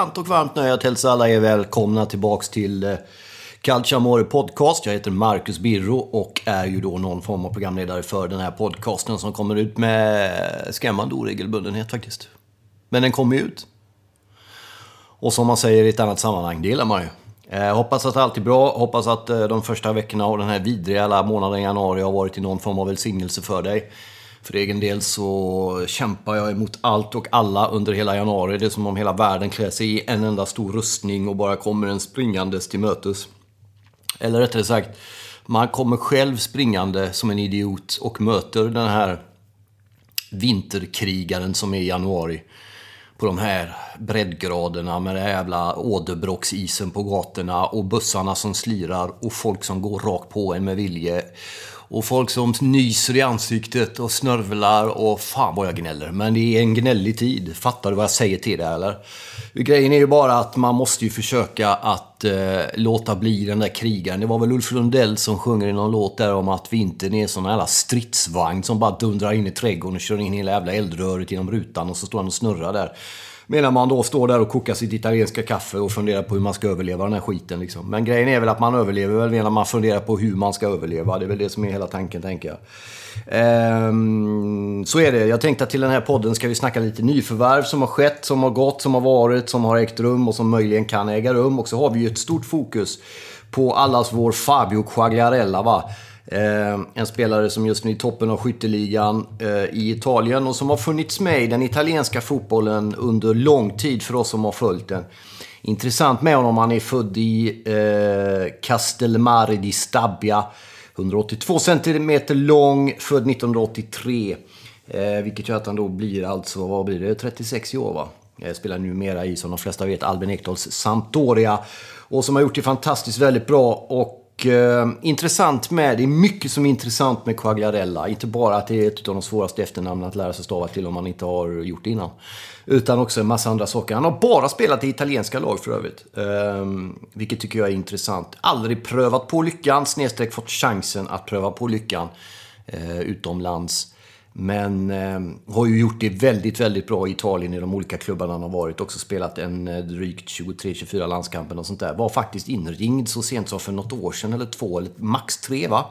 sant och varmt nöje att hälsa alla er välkomna tillbaks till eh, Calciamore Podcast. Jag heter Marcus Birro och är ju då någon form av programledare för den här podcasten som kommer ut med skrämmande oregelbundenhet faktiskt. Men den kommer ju ut. Och som man säger i ett annat sammanhang, det gillar man ju. Eh, hoppas att allt är bra. Hoppas att eh, de första veckorna och den här vidriga alla månaden i januari har varit i någon form av välsignelse för dig. För egen del så kämpar jag emot allt och alla under hela januari. Det är som om hela världen klär sig i en enda stor rustning och bara kommer en springandes till mötes. Eller rättare sagt, man kommer själv springande som en idiot och möter den här vinterkrigaren som är i januari. På de här breddgraderna med den jävla åderbråcksisen på gatorna och bussarna som slirar och folk som går rakt på en med vilje. Och folk som nyser i ansiktet och snörvlar och fan vad jag gnäller. Men det är en gnällig tid. Fattar du vad jag säger till dig eller? Grejen är ju bara att man måste ju försöka att eh, låta bli den där krigaren. Det var väl Ulf Lundell som sjunger i någon låt där om att vintern är en sån jävla stridsvagn som bara dundrar in i trädgården och kör in hela jävla eldröret genom rutan och så står han och snurrar där. Medan man då står där och kokar sitt italienska kaffe och funderar på hur man ska överleva den här skiten. Liksom. Men grejen är väl att man överlever väl medan man funderar på hur man ska överleva. Det är väl det som är hela tanken, tänker jag. Ehm, så är det. Jag tänkte att till den här podden ska vi snacka lite nyförvärv som har skett, som har gått, som har varit, som har ägt rum och som möjligen kan äga rum. Och så har vi ju ett stort fokus på allas vår Fabio Quagliarella. Va? Eh, en spelare som just nu är i toppen av skytteligan eh, i Italien och som har funnits med i den italienska fotbollen under lång tid för oss som har följt den. Intressant med honom, han är född i eh, Castelmare di Stabia. 182 cm lång, född 1983. Eh, vilket gör att han då blir alltså, vad blir det, 36 år va? Jag spelar numera i, som de flesta vet, Albin Ekdals Sampdoria. Och som har gjort det fantastiskt väldigt bra. Och eh, intressant med, det är mycket som är intressant med Quagliarella. Inte bara att det är ett av de svåraste efternamnen att lära sig stava till om man inte har gjort det innan. Utan också en massa andra saker. Han har bara spelat i italienska lag för övrigt. Eh, vilket tycker jag är intressant. Aldrig prövat på lyckan, snedstreck fått chansen att pröva på lyckan eh, utomlands. Men eh, har ju gjort det väldigt, väldigt bra i Italien i de olika klubbarna han har varit. Också spelat en eh, drygt 23-24 landskamper och sånt där. Var faktiskt inringd så sent som för något år sedan, eller två, eller max tre va?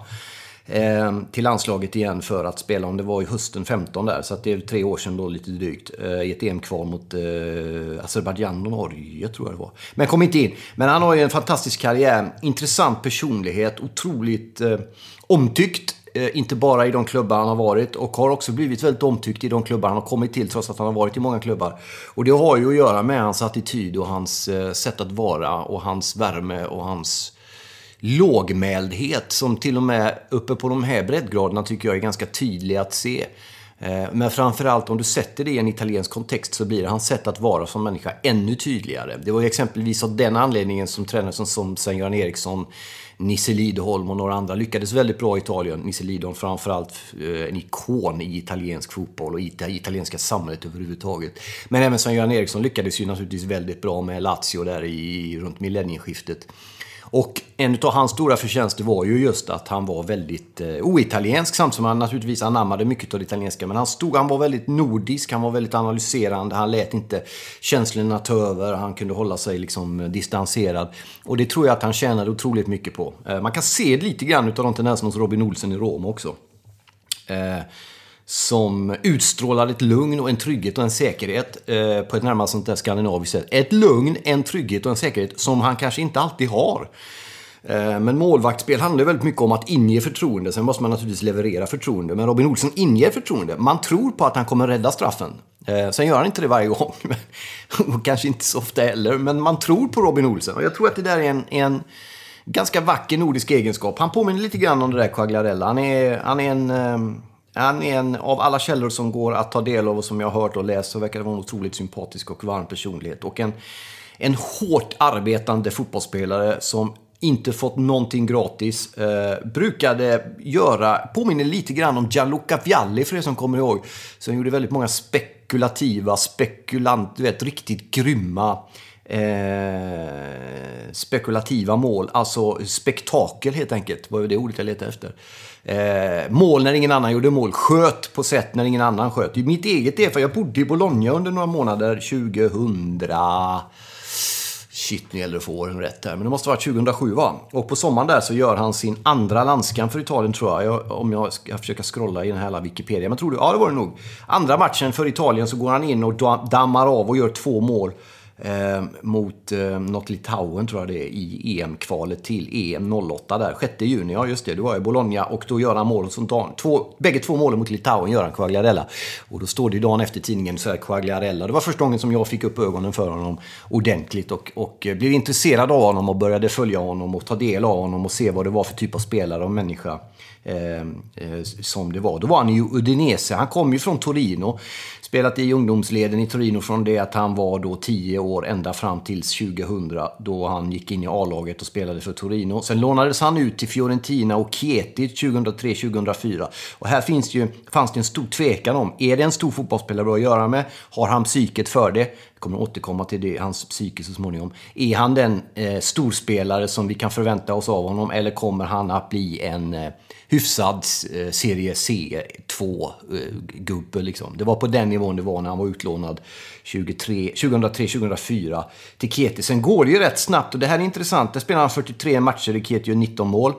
Eh, till landslaget igen för att spela, om det var i hösten 15 där. Så att det är tre år sedan då, lite drygt. Eh, I ett EM-kval mot eh, Azerbajdzjan och Norge, tror jag det var. Men kom inte in. Men han har ju en fantastisk karriär. Intressant personlighet, otroligt eh, omtyckt Eh, inte bara i de klubbar han har varit och har också blivit väldigt omtyckt i de klubbar han har kommit till trots att han har varit i många klubbar. Och det har ju att göra med hans attityd och hans eh, sätt att vara och hans värme och hans lågmäldhet som till och med uppe på de här breddgraderna tycker jag är ganska tydlig att se. Eh, men framförallt om du sätter det i en italiensk kontext så blir hans sätt att vara som människa ännu tydligare. Det var ju exempelvis av den anledningen som tränare som Sven-Göran Eriksson Nisse Lidholm och några andra lyckades väldigt bra i Italien. Nisse Lidholm framförallt eh, en ikon i italiensk fotboll och i det italienska samhället överhuvudtaget. Men även Sven-Göran Eriksson lyckades ju naturligtvis väldigt bra med Lazio där i, runt millennieskiftet. Och en av hans stora förtjänster var ju just att han var väldigt eh, oitaliensk samtidigt som han naturligtvis anammade mycket av det italienska. Men han, stod, han var väldigt nordisk, han var väldigt analyserande, han lät inte känslorna ta över, han kunde hålla sig liksom eh, distanserad. Och det tror jag att han tjänade otroligt mycket på. Eh, man kan se lite grann av de tendenserna hos Robin Olsen i Rom också. Eh, som utstrålar ett lugn och en trygghet och en säkerhet eh, på ett närmast sånt där skandinaviskt sätt. Ett lugn, en trygghet och en säkerhet som han kanske inte alltid har. Eh, men målvaktsspel handlar väldigt mycket om att inge förtroende. Sen måste man naturligtvis leverera förtroende. Men Robin Olsson inger förtroende. Man tror på att han kommer rädda straffen. Eh, sen gör han inte det varje gång. och kanske inte så ofta heller. Men man tror på Robin Olsson. Och jag tror att det där är en, en ganska vacker nordisk egenskap. Han påminner lite grann om det där Quagliarella. Han är, han är en ehm, han är en av alla källor som går att ta del av och som jag har hört och läst så verkar det vara en otroligt sympatisk och varm personlighet. Och en, en hårt arbetande fotbollsspelare som inte fått någonting gratis. Eh, brukade göra, påminner lite grann om Gianluca Vialli för er som kommer ihåg. Som gjorde väldigt många spekulativa, spekulant, du vet, riktigt grymma Eh, spekulativa mål, alltså spektakel helt enkelt, var det ordet jag letade efter. Eh, mål när ingen annan gjorde mål, sköt på sätt när ingen annan sköt. Mitt eget är för jag bodde i Bologna under några månader 2000... Shit, nu gäller det att få åren rätt här. Men det måste vara 2007 va? Och på sommaren där så gör han sin andra landskamp för Italien tror jag. jag om jag ska försöka scrolla i den här jävla Wikipedia. Men tror du? Ja, det var det nog. Andra matchen för Italien så går han in och dammar av och gör två mål eh, mot eh, något Litauen, tror jag det är, i EM-kvalet till EM 08 där. 6 juni, ja just det, då var jag i Bologna och då gör han mål som Två, bägge två målen mot Litauen gör han, Quagliarella. Och då står det dagen efter tidningen så här, Quagliarella. Det var första gången som jag fick upp ögonen för honom ordentligt och, och eh, blev intresserad av honom och började följa honom och ta del av honom och se vad det var för typ av spelare och människa eh, eh, som det var. Då var han i Udinese. Han kom ju från Torino. Spelat i ungdomsleden i Torino från det att han var då 10 år ända fram till 2000 då han gick in i A-laget och spelade för Torino. Sen lånades han ut till Fiorentina och Chieti 2003-2004. Och här finns ju, fanns det en stor tvekan om, är det en stor fotbollsspelare att göra med? Har han psyket för det? Jag kommer återkomma till det, hans psyke så småningom. Är han den eh, storspelare som vi kan förvänta oss av honom eller kommer han att bli en eh, hyfsad eh, serie C2-gubbe. Eh, liksom. Det var på den nivån det var när han var utlånad 2003-2004 till Keti. Sen går det ju rätt snabbt och det här är intressant. Där spelar han 43 matcher i Keti och 19 mål.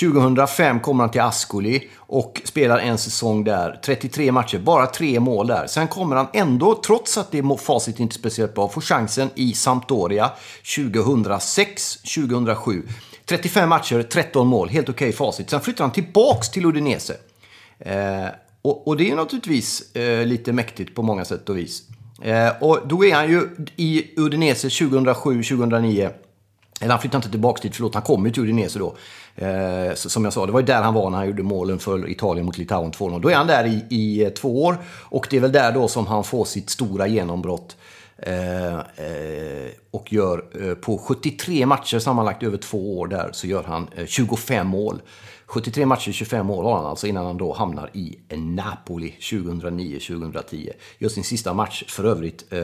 2005 kommer han till Ascoli och spelar en säsong där. 33 matcher, bara tre mål där. Sen kommer han ändå, trots att det är facit inte speciellt bra, få chansen i Sampdoria 2006-2007. 35 matcher, 13 mål. Helt okej okay facit. Sen flyttar han tillbaks till Udinese. Eh, och, och, det är naturligtvis eh, lite mäktigt på många sätt och vis. Eh, och då är han ju i Udinese 2007-2009. Eller han flyttar inte tillbaks dit, förlåt, han kommer ju till Udinese då. Eh, som jag sa, det var ju där han var när han gjorde målen för Italien mot Litauen 2-0. Då är han där i, i eh, två år och det är väl där då som han får sitt stora genombrott. Eh, eh, och gör eh, på 73 matcher sammanlagt över två år där så gör han eh, 25 mål. 73 matcher, 25 år har han alltså innan han då hamnar i Napoli 2009-2010. Gör sin sista match för övrigt eh,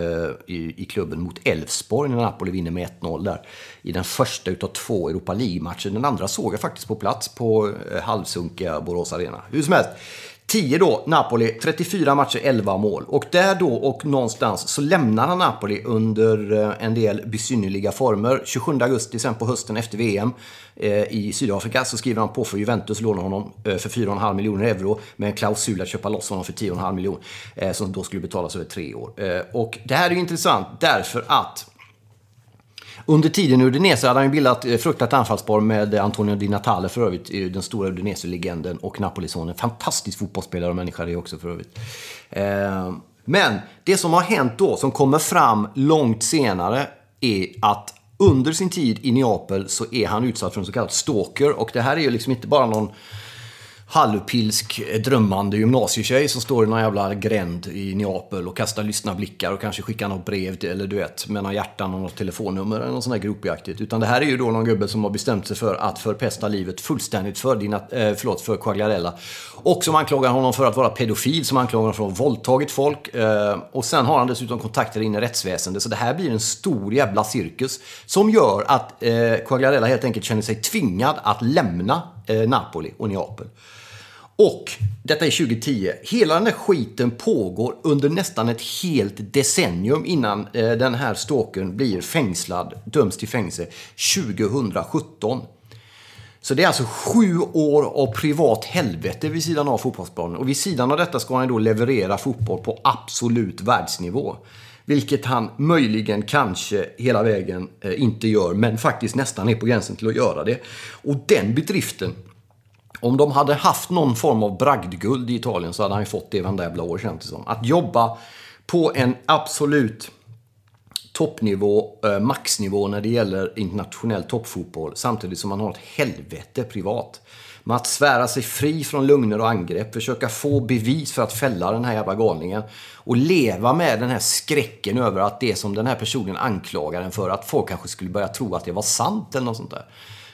i, i, klubben mot Elfsborg när Napoli vinner med 1-0 där. I den första utav två Europa League-matcher. Den andra såg jag faktiskt på plats på eh, halvsunkiga Borås Arena. Hur som helst. 10 då, Napoli. 34 matcher, 11 mål. Och där då och någonstans så lämnar han Napoli under eh, en del besynnerliga former. 27 augusti, sen på hösten efter VM eh, i Sydafrika, så skriver han på för Juventus, lånar honom eh, för 4,5 miljoner euro med en klausul att köpa loss honom för 10,5 miljoner. Eh, som då skulle betalas över tre år. Eh, och det här är ju intressant därför att under tiden i Udinese hade han ju bildat eh, fruktat anfallspar med Antonio Di Natale för övrigt, den stora Udinese-legenden och Napolisonen. Fantastisk fotbollsspelare och människa det också för övrigt. Ehm, men det som har hänt då, som kommer fram långt senare, är att under sin tid i Neapel så är han utsatt för en så kallad stalker. Och det här är ju liksom inte bara någon halvpilsk eh, drömmande gymnasietjej som står i någon jävla gränd i Neapel och kastar lyssna blickar och kanske skickar något brev till, eller du vet, med några hjärtan och något telefonnummer eller något sånt där gropjaktigt. Utan det här är ju då någon gubbe som har bestämt sig för att förpesta livet fullständigt för, dina, eh, förlåt, för Quagliarella. Och som anklagar honom för att vara pedofil, som anklagar honom för att ha våldtagit folk. Eh, och sen har han dessutom kontakter in i rättsväsendet. Så det här blir en stor jävla cirkus som gör att eh, Quagliarella helt enkelt känner sig tvingad att lämna eh, Napoli och Neapel. Och detta är 2010. Hela den här skiten pågår under nästan ett helt decennium innan eh, den här stalkern blir fängslad, döms till fängelse 2017. Så det är alltså sju år av privat helvete vid sidan av fotbollsplanen. Och vid sidan av detta ska han då leverera fotboll på absolut världsnivå. Vilket han möjligen, kanske, hela vägen eh, inte gör, men faktiskt nästan är på gränsen till att göra det. Och den bedriften om de hade haft någon form av bragdguld i Italien så hade han ju fått det varenda jävla år känns det som. Att jobba på en absolut toppnivå, eh, maxnivå när det gäller internationell toppfotboll samtidigt som man har ett helvete privat. Med att svära sig fri från lögner och angrepp, försöka få bevis för att fälla den här jävla galningen och leva med den här skräcken över att det som den här personen anklagar en för, att folk kanske skulle börja tro att det var sant eller något sånt där.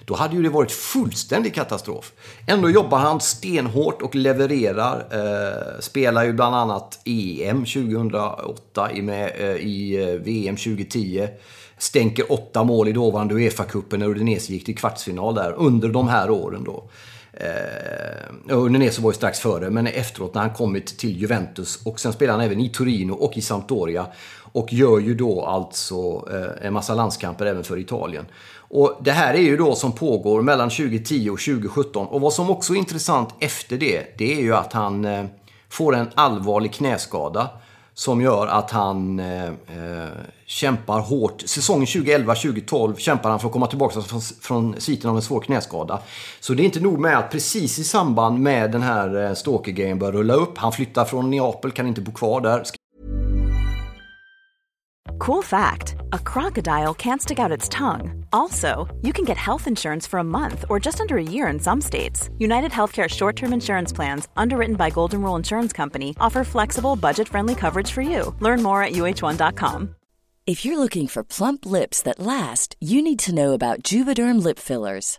Då hade ju det varit fullständig katastrof. Ändå jobbar han stenhårt och levererar. Eh, spelar ju bland annat EM 2008 med, eh, i eh, VM 2010. stänker åtta mål i dåvarande Uefa-cupen när Udinese gick till kvartsfinal där under de här åren då. Eh, Udinese var ju strax före, men efteråt när han kommit till Juventus och sen spelar han även i Torino och i Sampdoria och gör ju då alltså eh, en massa landskamper även för Italien. Och Det här är ju då som pågår mellan 2010 och 2017 och vad som också är intressant efter det, det är ju att han eh, får en allvarlig knäskada som gör att han eh, eh kämpar hårt. Säsongen 2011-2012 kämpar han för att komma tillbaka från, från sviten av en svår knäskada. Så det är inte nog med att precis i samband med den här eh, stalker-grejen börjar rulla upp. Han flyttar från Neapel, kan inte bo kvar där. Cool fact a crocodile can't stick out its tongue. Also, you can get health insurance for a month or just under a year in some states. United Healthcare short term insurance plans, underwritten by Golden Rule Insurance Company, offer flexible, budget friendly coverage for you. Learn more at uh1.com. If you're looking for plump lips that last, you need to know about Juvederm Lip Fillers.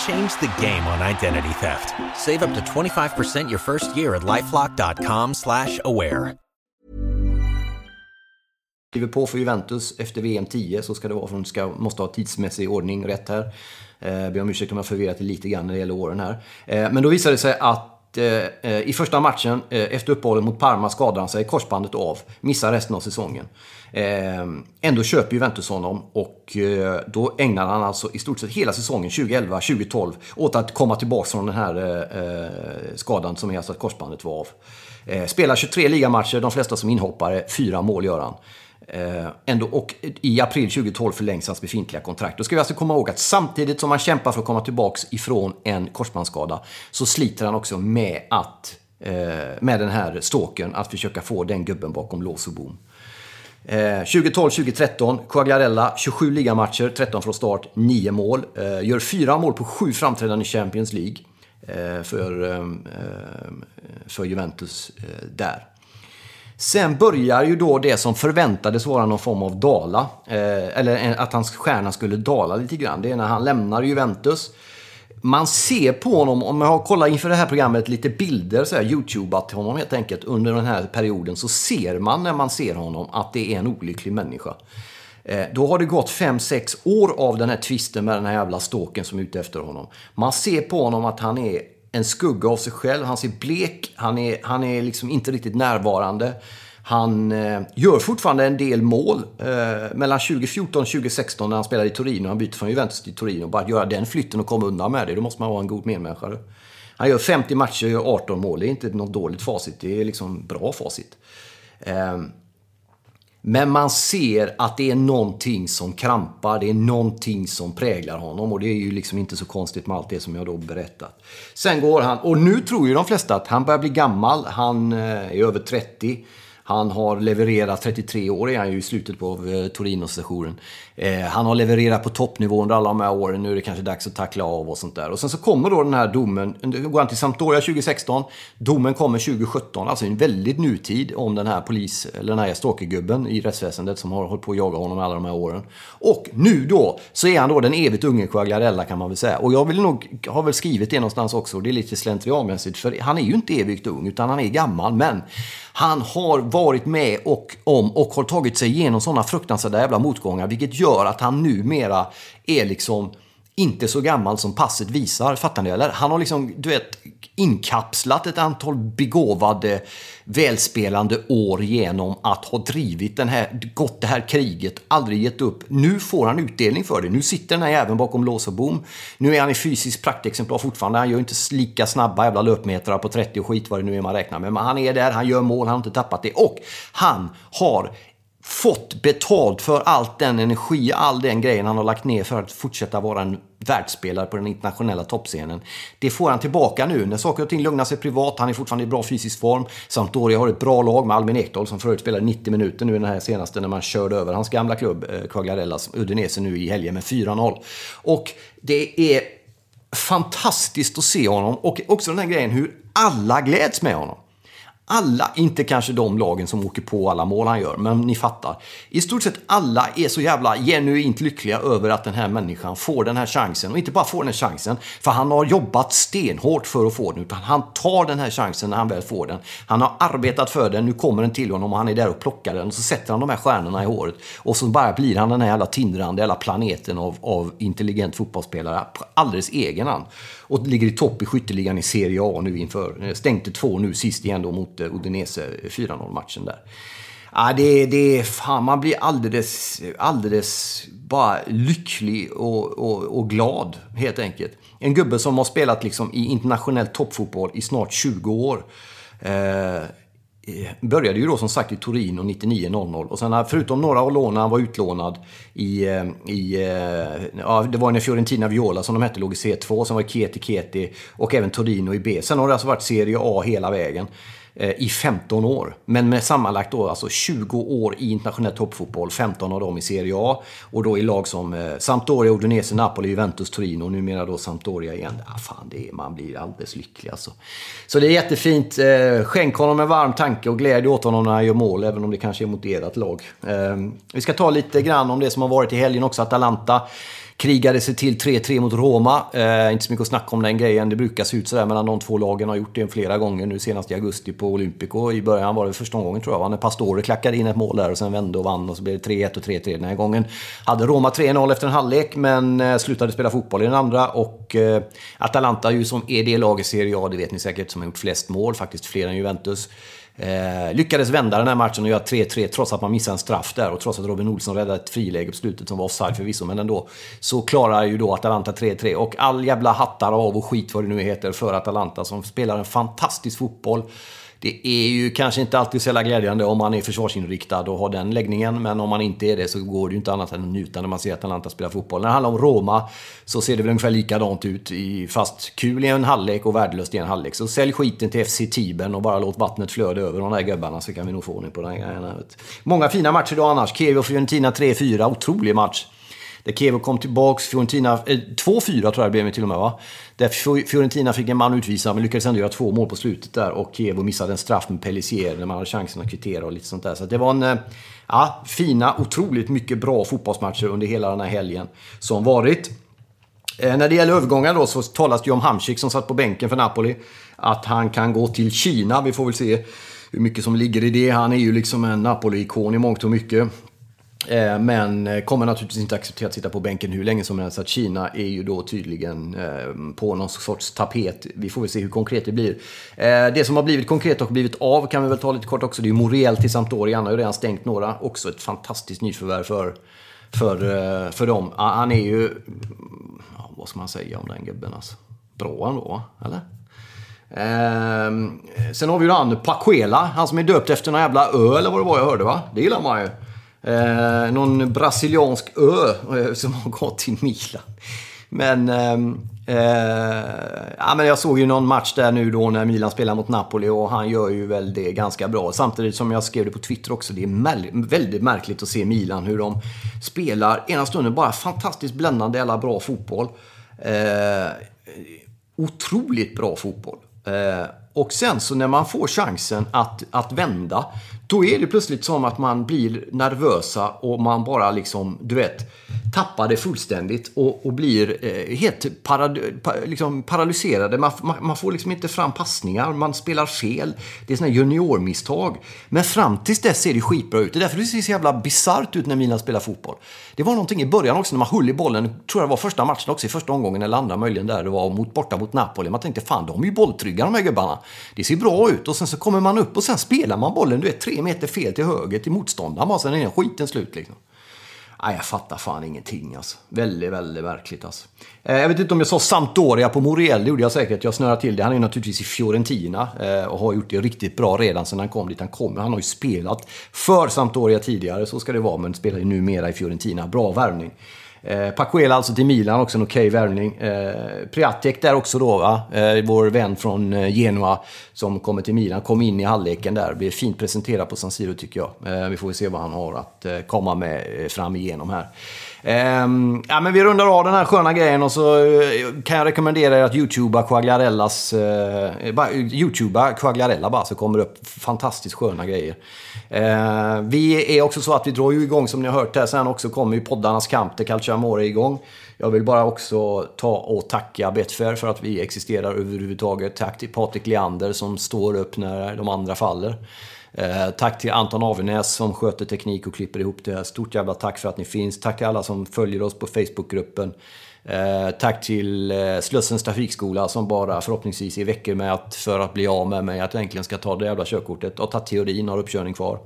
Change the game on identity theft. Save up to 25% your first year at lifelock.com slash aware. Skriver på för Juventus efter VM 10 så ska det vara för de ska, måste ha tidsmässig ordning rätt här. Eh, ber om ursäkt om jag förvirrat lite grann när det gäller åren här. Eh, men då visade det sig att Eh, eh, i första matchen eh, efter uppehållet mot Parma skadar han sig korsbandet av. Missar resten av säsongen. Eh, ändå köper Juventus honom och eh, då ägnar han alltså i stort sett hela säsongen 2011-2012 åt att komma tillbaka från den här skadan som är alltså att korsbandet var av. Spelar 23 ligamatcher, de flesta som inhoppare. Fyra mål gör han. Eh, ändå, och i april 2012 förlängs hans befintliga kontrakt. Då ska vi alltså komma ihåg att samtidigt som han kämpar för att komma tillbaka ifrån en korsbandsskada så sliter han också med att eh, med den här ståken att försöka få den gubben bakom lås och bom. Eh, 2012-2013, Quagliarella, 27 ligamatcher, 13 från start, 9 mål. Eh, gör 4 mål på 7 framträdanden i Champions League eh, för, eh, eh för Juventus eh, där. Sen börjar ju då det som förväntades vara någon form av dala. Eh, eller att hans stjärna skulle dala lite grann. Det är när han lämnar Juventus. Man ser på honom, om jag har kollat inför det här programmet lite bilder, så här, youtubat honom helt enkelt under den här perioden, så ser man när man ser honom att det är en olycklig människa. Eh, då har det gått 5-6 år av den här tvisten med den här jävla ståken som är ute efter honom. Man ser på honom att han är en skugga av sig själv. Han ser blek, han är, han är liksom inte riktigt närvarande. Han eh, gör fortfarande en del mål. Eh, mellan 2014 och 2016 när han spelade i Torino, han byter från Juventus till Torino. Bara att göra den flytten och komma undan med det, då måste man vara en god medmänniska. Han gör 50 matcher och gör 18 mål. Det är inte något dåligt facit, det är liksom bra facit. Eh, men man ser att det är någonting som krampar, det är någonting som präglar honom och det är ju liksom inte så konstigt med allt det som jag då berättat. Sen går han, och nu tror ju de flesta att han börjar bli gammal, han eh, är över 30. Han har levererat, 33 år är han ju i slutet på eh, Torino-sessionen. Eh, han har levererat på toppnivå under alla de här åren. Nu är det kanske dags att tackla av och sånt där. Och sen så kommer då den här domen. Nu går han till Sampdoria 2016. Domen kommer 2017. Alltså en väldigt nutid om den här polis, eller den här stalkergubben i rättsväsendet som har hållit på att jaga honom alla de här åren. Och nu då så är han då den evigt unge Quagliarella kan man väl säga. Och jag vill nog, har väl skrivit det någonstans också. Det är lite slentrianmässigt. För han är ju inte evigt ung utan han är gammal. Men han har varit med och om och har tagit sig igenom sådana fruktansvärda jävla motgångar. Vilket gör att han numera är liksom inte så gammal som passet visar. Fattar ni? Eller? Han har liksom, du vet, inkapslat ett antal begåvade, välspelande år genom att ha drivit den här, gått det här kriget, aldrig gett upp. Nu får han utdelning för det. Nu sitter den här jäveln bakom lås och bom. Nu är han i fysiskt praktexemplar fortfarande. Han gör inte lika snabba jävla löpmetrar på 30 och skit vad det nu är man räknar med. Men han är där, han gör mål, han har inte tappat det. Och han har fått betalt för allt den energi, all den grejen han har lagt ner för att fortsätta vara en världsspelare på den internationella toppscenen. Det får han tillbaka nu när saker och ting lugnar sig privat. Han är fortfarande i bra fysisk form. Sampdoria har ett bra lag med Albin Ekdal som förut spelade 90 minuter nu i den här senaste när man körde över hans gamla klubb eh, Quagliarella Udinese nu i helgen med 4-0. Och det är fantastiskt att se honom och också den här grejen hur alla gläds med honom alla, inte kanske de lagen som åker på alla mål han gör, men ni fattar. I stort sett alla är så jävla genuint lyckliga över att den här människan får den här chansen. Och inte bara får den här chansen, för han har jobbat stenhårt för att få den, utan han tar den här chansen när han väl får den. Han har arbetat för den, nu kommer den till honom och han är där och plockar den. Och så sätter han de här stjärnorna i håret. Och så bara blir han den här jävla tindrande, jävla planeten av, av intelligent fotbollsspelare, alldeles egen han. Och ligger i topp i skytteligan i Serie A nu inför, eh, stängde två nu sist igen då mot eh, Udinese eh, 4-0 matchen där. Ja, det, det, fan, man blir alldeles, alldeles bara lycklig och, och, och, glad, helt enkelt. En gubbe som har spelat liksom i internationell toppfotboll i snart 20 år. Eh, Eh, började ju då som sagt i Torino 99.00 och sen eh, förutom några av lånen han var utlånad i, eh, i ja, det var när Fiorentina Viola som de hette låg i C2, sen var det Keti Keti och även Torino i B. Sen har det alltså varit Serie A hela vägen. Eh, i 15 år. Men med sammanlagt då alltså 20 år i internationell toppfotboll, 15 av dem i Serie A. Och då i lag som eh, Sampdoria, Udinese, Napoli, Juventus, Torino och numera då Sampdoria igen. Ah, fan, det är, man blir alldeles lycklig alltså. Så det är jättefint. Eh, skänk honom en varm tanke och glädje åt honom när han gör mål, även om det kanske är mot ert lag. Eh, vi ska ta lite grann om det som har varit i helgen också, Atalanta krigade sig till 3-3 mot Roma. Eh, inte så mycket att snacka om den grejen. Det brukar se ut sådär mellan de två lagen. Har gjort det flera gånger nu senast i augusti på Olympico. I början var det första gången tror jag, när Pastore klackade in ett mål där och sen vände och vann och så blev det 3-1 och 3-3 den här gången. Hade Roma 3-0 efter en halvlek men eh, slutade spela fotboll i den andra och eh, Atalanta ju som är det laget, i Serie A, det vet ni säkert, som har gjort flest mål, faktiskt fler än Juventus. Eh, lyckades vända den här matchen och göra 3-3 trots att man missade en straff där och trots att Robin Olsson räddade ett friläge på slutet som var offside förvisso, men ändå. Så klarar ju då Atalanta 3-3 och all jävla hattar av och skit vad det nu heter för Atalanta som spelar en fantastisk fotboll. Det är ju kanske inte alltid så jävla glädjande om man är försvarsinriktad och har den läggningen. Men om man inte är det så går det ju inte annat än att njuta när man ser att Atalanta spelar fotboll. När det handlar om Roma så ser det väl ungefär likadant ut. fast kul i en halvlek och värdelöst i en halvlek. Så sälj skiten till FC Tibern och bara låt vattnet flöda över de där gubbarna så kan vi nog få ordning på den här grejen. Många fina matcher idag annars. Kiev och Fiorentina 3-4. Otrolig match. Där Kevo kom tillbaks. Fiorentina, eh, 2-4 tror jag det blev till och med va? Där Fiorentina fick en man utvisad men lyckades ändå göra två mål på slutet där. Och Kevo missade en straff med Pellissier när man hade chansen att kvittera och lite sånt där. Så det var en... Eh, ja, fina, otroligt mycket bra fotbollsmatcher under hela den här helgen som varit. Eh, när det gäller övergångar då så talas det ju om Hamsik som satt på bänken för Napoli. Att han kan gå till Kina. Vi får väl se hur mycket som ligger i det. Han är ju liksom en Napoli-ikon i mångt och mycket. Eh, men eh, kommer naturligtvis inte acceptera att sitta på bänken hur länge som helst. Att Kina är ju då tydligen eh, på någon sorts tapet. Vi får väl se hur konkret det blir. Det som har blivit konkret och blivit av kan vi väl ta lite kort också. Det är ju Moriel till Sampdoria. Han har ju redan stängt några. Också ett fantastiskt nyförvärv för, för, för dem. Ah, han är ju... Vad ska man säga om den gubben alltså? Bra ändå, eller? Ehm, sen har vi ju han Paquela, han som är döpt efter någon jävla ö eller vad det var jag hörde va? Det gillar man ju. Eh, någon brasiliansk ö eh, som har gått till Milan. Men ehm, eh, ja, men jag såg ju någon match där nu då när Milan spelar mot Napoli och han gör ju väl det ganska bra. Samtidigt som jag skrev det på Twitter också, det är väldigt märkligt att se Milan hur de spelar ena stunden bara fantastiskt bländande jävla bra fotboll. Eh, otroligt bra fotboll. Eh, och sen så när man får chansen att, att vända, då är det plötsligt som att man blir nervösa och man bara liksom, du vet, tappar det fullständigt och, och blir eh, helt parad, pa, liksom paralyserade. Man, man, man, får liksom inte fram passningar, man spelar fel. Det är sådana juniormisstag. Men fram tills dess ser det skitbra ut. Det är därför det ser så jävla bisarrt ut när Milan spelar fotboll. Det var någonting i början också när man höll i bollen, tror jag det var första matchen också, i första omgången eller andra möjligen där det var mot, borta mot Napoli. Man tänkte fan, de är ju bolltrygga de här gubbarna. Det ser bra ut och sen så kommer man upp och sen spelar man bollen, du vet, tre meter fel till höger till motståndaren bara, sen är den skiten slut liksom. Nej, jag fattar fan ingenting alltså. Väldigt, väldigt märkligt alltså. Eh, jag vet inte om jag sa Sampdoria på Moriel, det gjorde jag säkert. Jag snörade till det. Han är ju naturligtvis i Fiorentina eh, och har gjort det riktigt bra redan sedan han kom dit han kom. Han har ju spelat för Sampdoria tidigare, så ska det vara, men spelar ju numera i Fiorentina. Bra värvning. Eh, Pacuela alltså till Milan, också en okej okay värvning. Eh, Priatek där också då, va? Eh, vår vän från eh, Genua som kommer till Milan. Kom in i halvleken där. Blir fint presenterad på San Siro tycker jag. Eh, vi får se vad han har att eh, komma med eh, fram igenom här. Um, ja, men vi rundar av den här sköna grejen och så eh, kan jag rekommendera er att youtuba Quagliarellas... Eh, bara, eh, youtuba Quagliarella bara så kommer det upp fantastiskt sköna grejer. Uh, vi är också så att vi drar ju igång, som ni har hört här, sen också kommer ju poddarnas kamp till Calciamore igång. Jag vill bara också ta och tacka Betfair för att vi existerar överhuvudtaget. Tack till Patrik Leander som står upp när de andra faller. Eh, tack till Anton Avenäs som sköter teknik och klipper ihop det. Stort jävla tack för att ni finns. Tack till alla som följer oss på Facebookgruppen. Eh, tack till eh, Slussens trafikskola som bara förhoppningsvis i veckor med att, för att bli av med mig, att jag äntligen ska ta det jävla körkortet. Och ta teorin, har uppkörning kvar.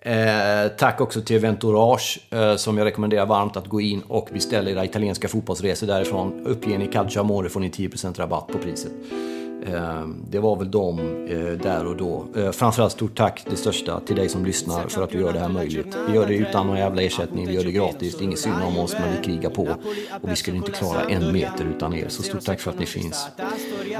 Eh, tack också till Ventourage eh, som jag rekommenderar varmt att gå in och beställa era italienska fotbollsresor därifrån. Uppger ni Calcio Amore får ni 10% rabatt på priset. Ehm, det var väl de eh, där och då. Eh, framförallt stort tack, det största, till dig som lyssnar för att du gör det här möjligt. Vi gör det utan någon jävla ersättning, vi gör det gratis. Det är inget synd om oss, men vi krigar på. Och vi skulle inte klara en meter utan er. Så stort tack för att ni finns.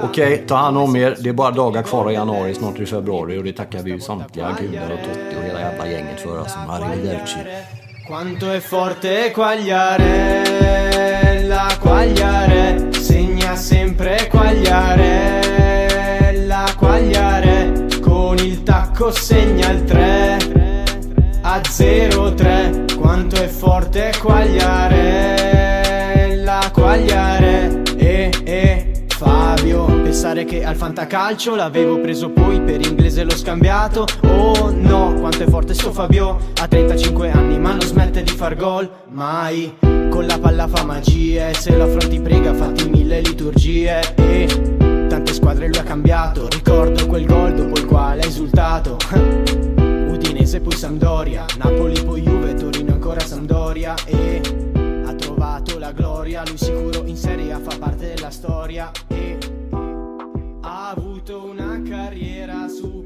Okej, okay, ta hand om er. Det är bara dagar kvar i januari, snart är det februari. Och det tackar vi ju samtliga gudar och Totti och hela jävla gänget för. Alltså, arrivederci. Quanto è forte e Quagliarella, Quagliare, segna sempre Quagliare. Quagliare, con il tacco segna il 3 a 0-3. Quanto è forte Quagliarella, Quagliare, e, e, Fabio. Pensare che al fantacalcio l'avevo preso poi per inglese l'ho scambiato. Oh no, quanto è forte sto Fabio. Ha 35 anni ma non smette di far gol mai. Con la palla fa magie, se lo affronti prega fatti mille liturgie. E squadre lui ha cambiato. Ricordo quel gol dopo il quale ha esultato. Udinese poi Sampdoria, Napoli poi Juve, Torino ancora Sampdoria. E ha trovato la gloria, lui sicuro in Serie A fa parte della storia. E ha avuto una carriera superiore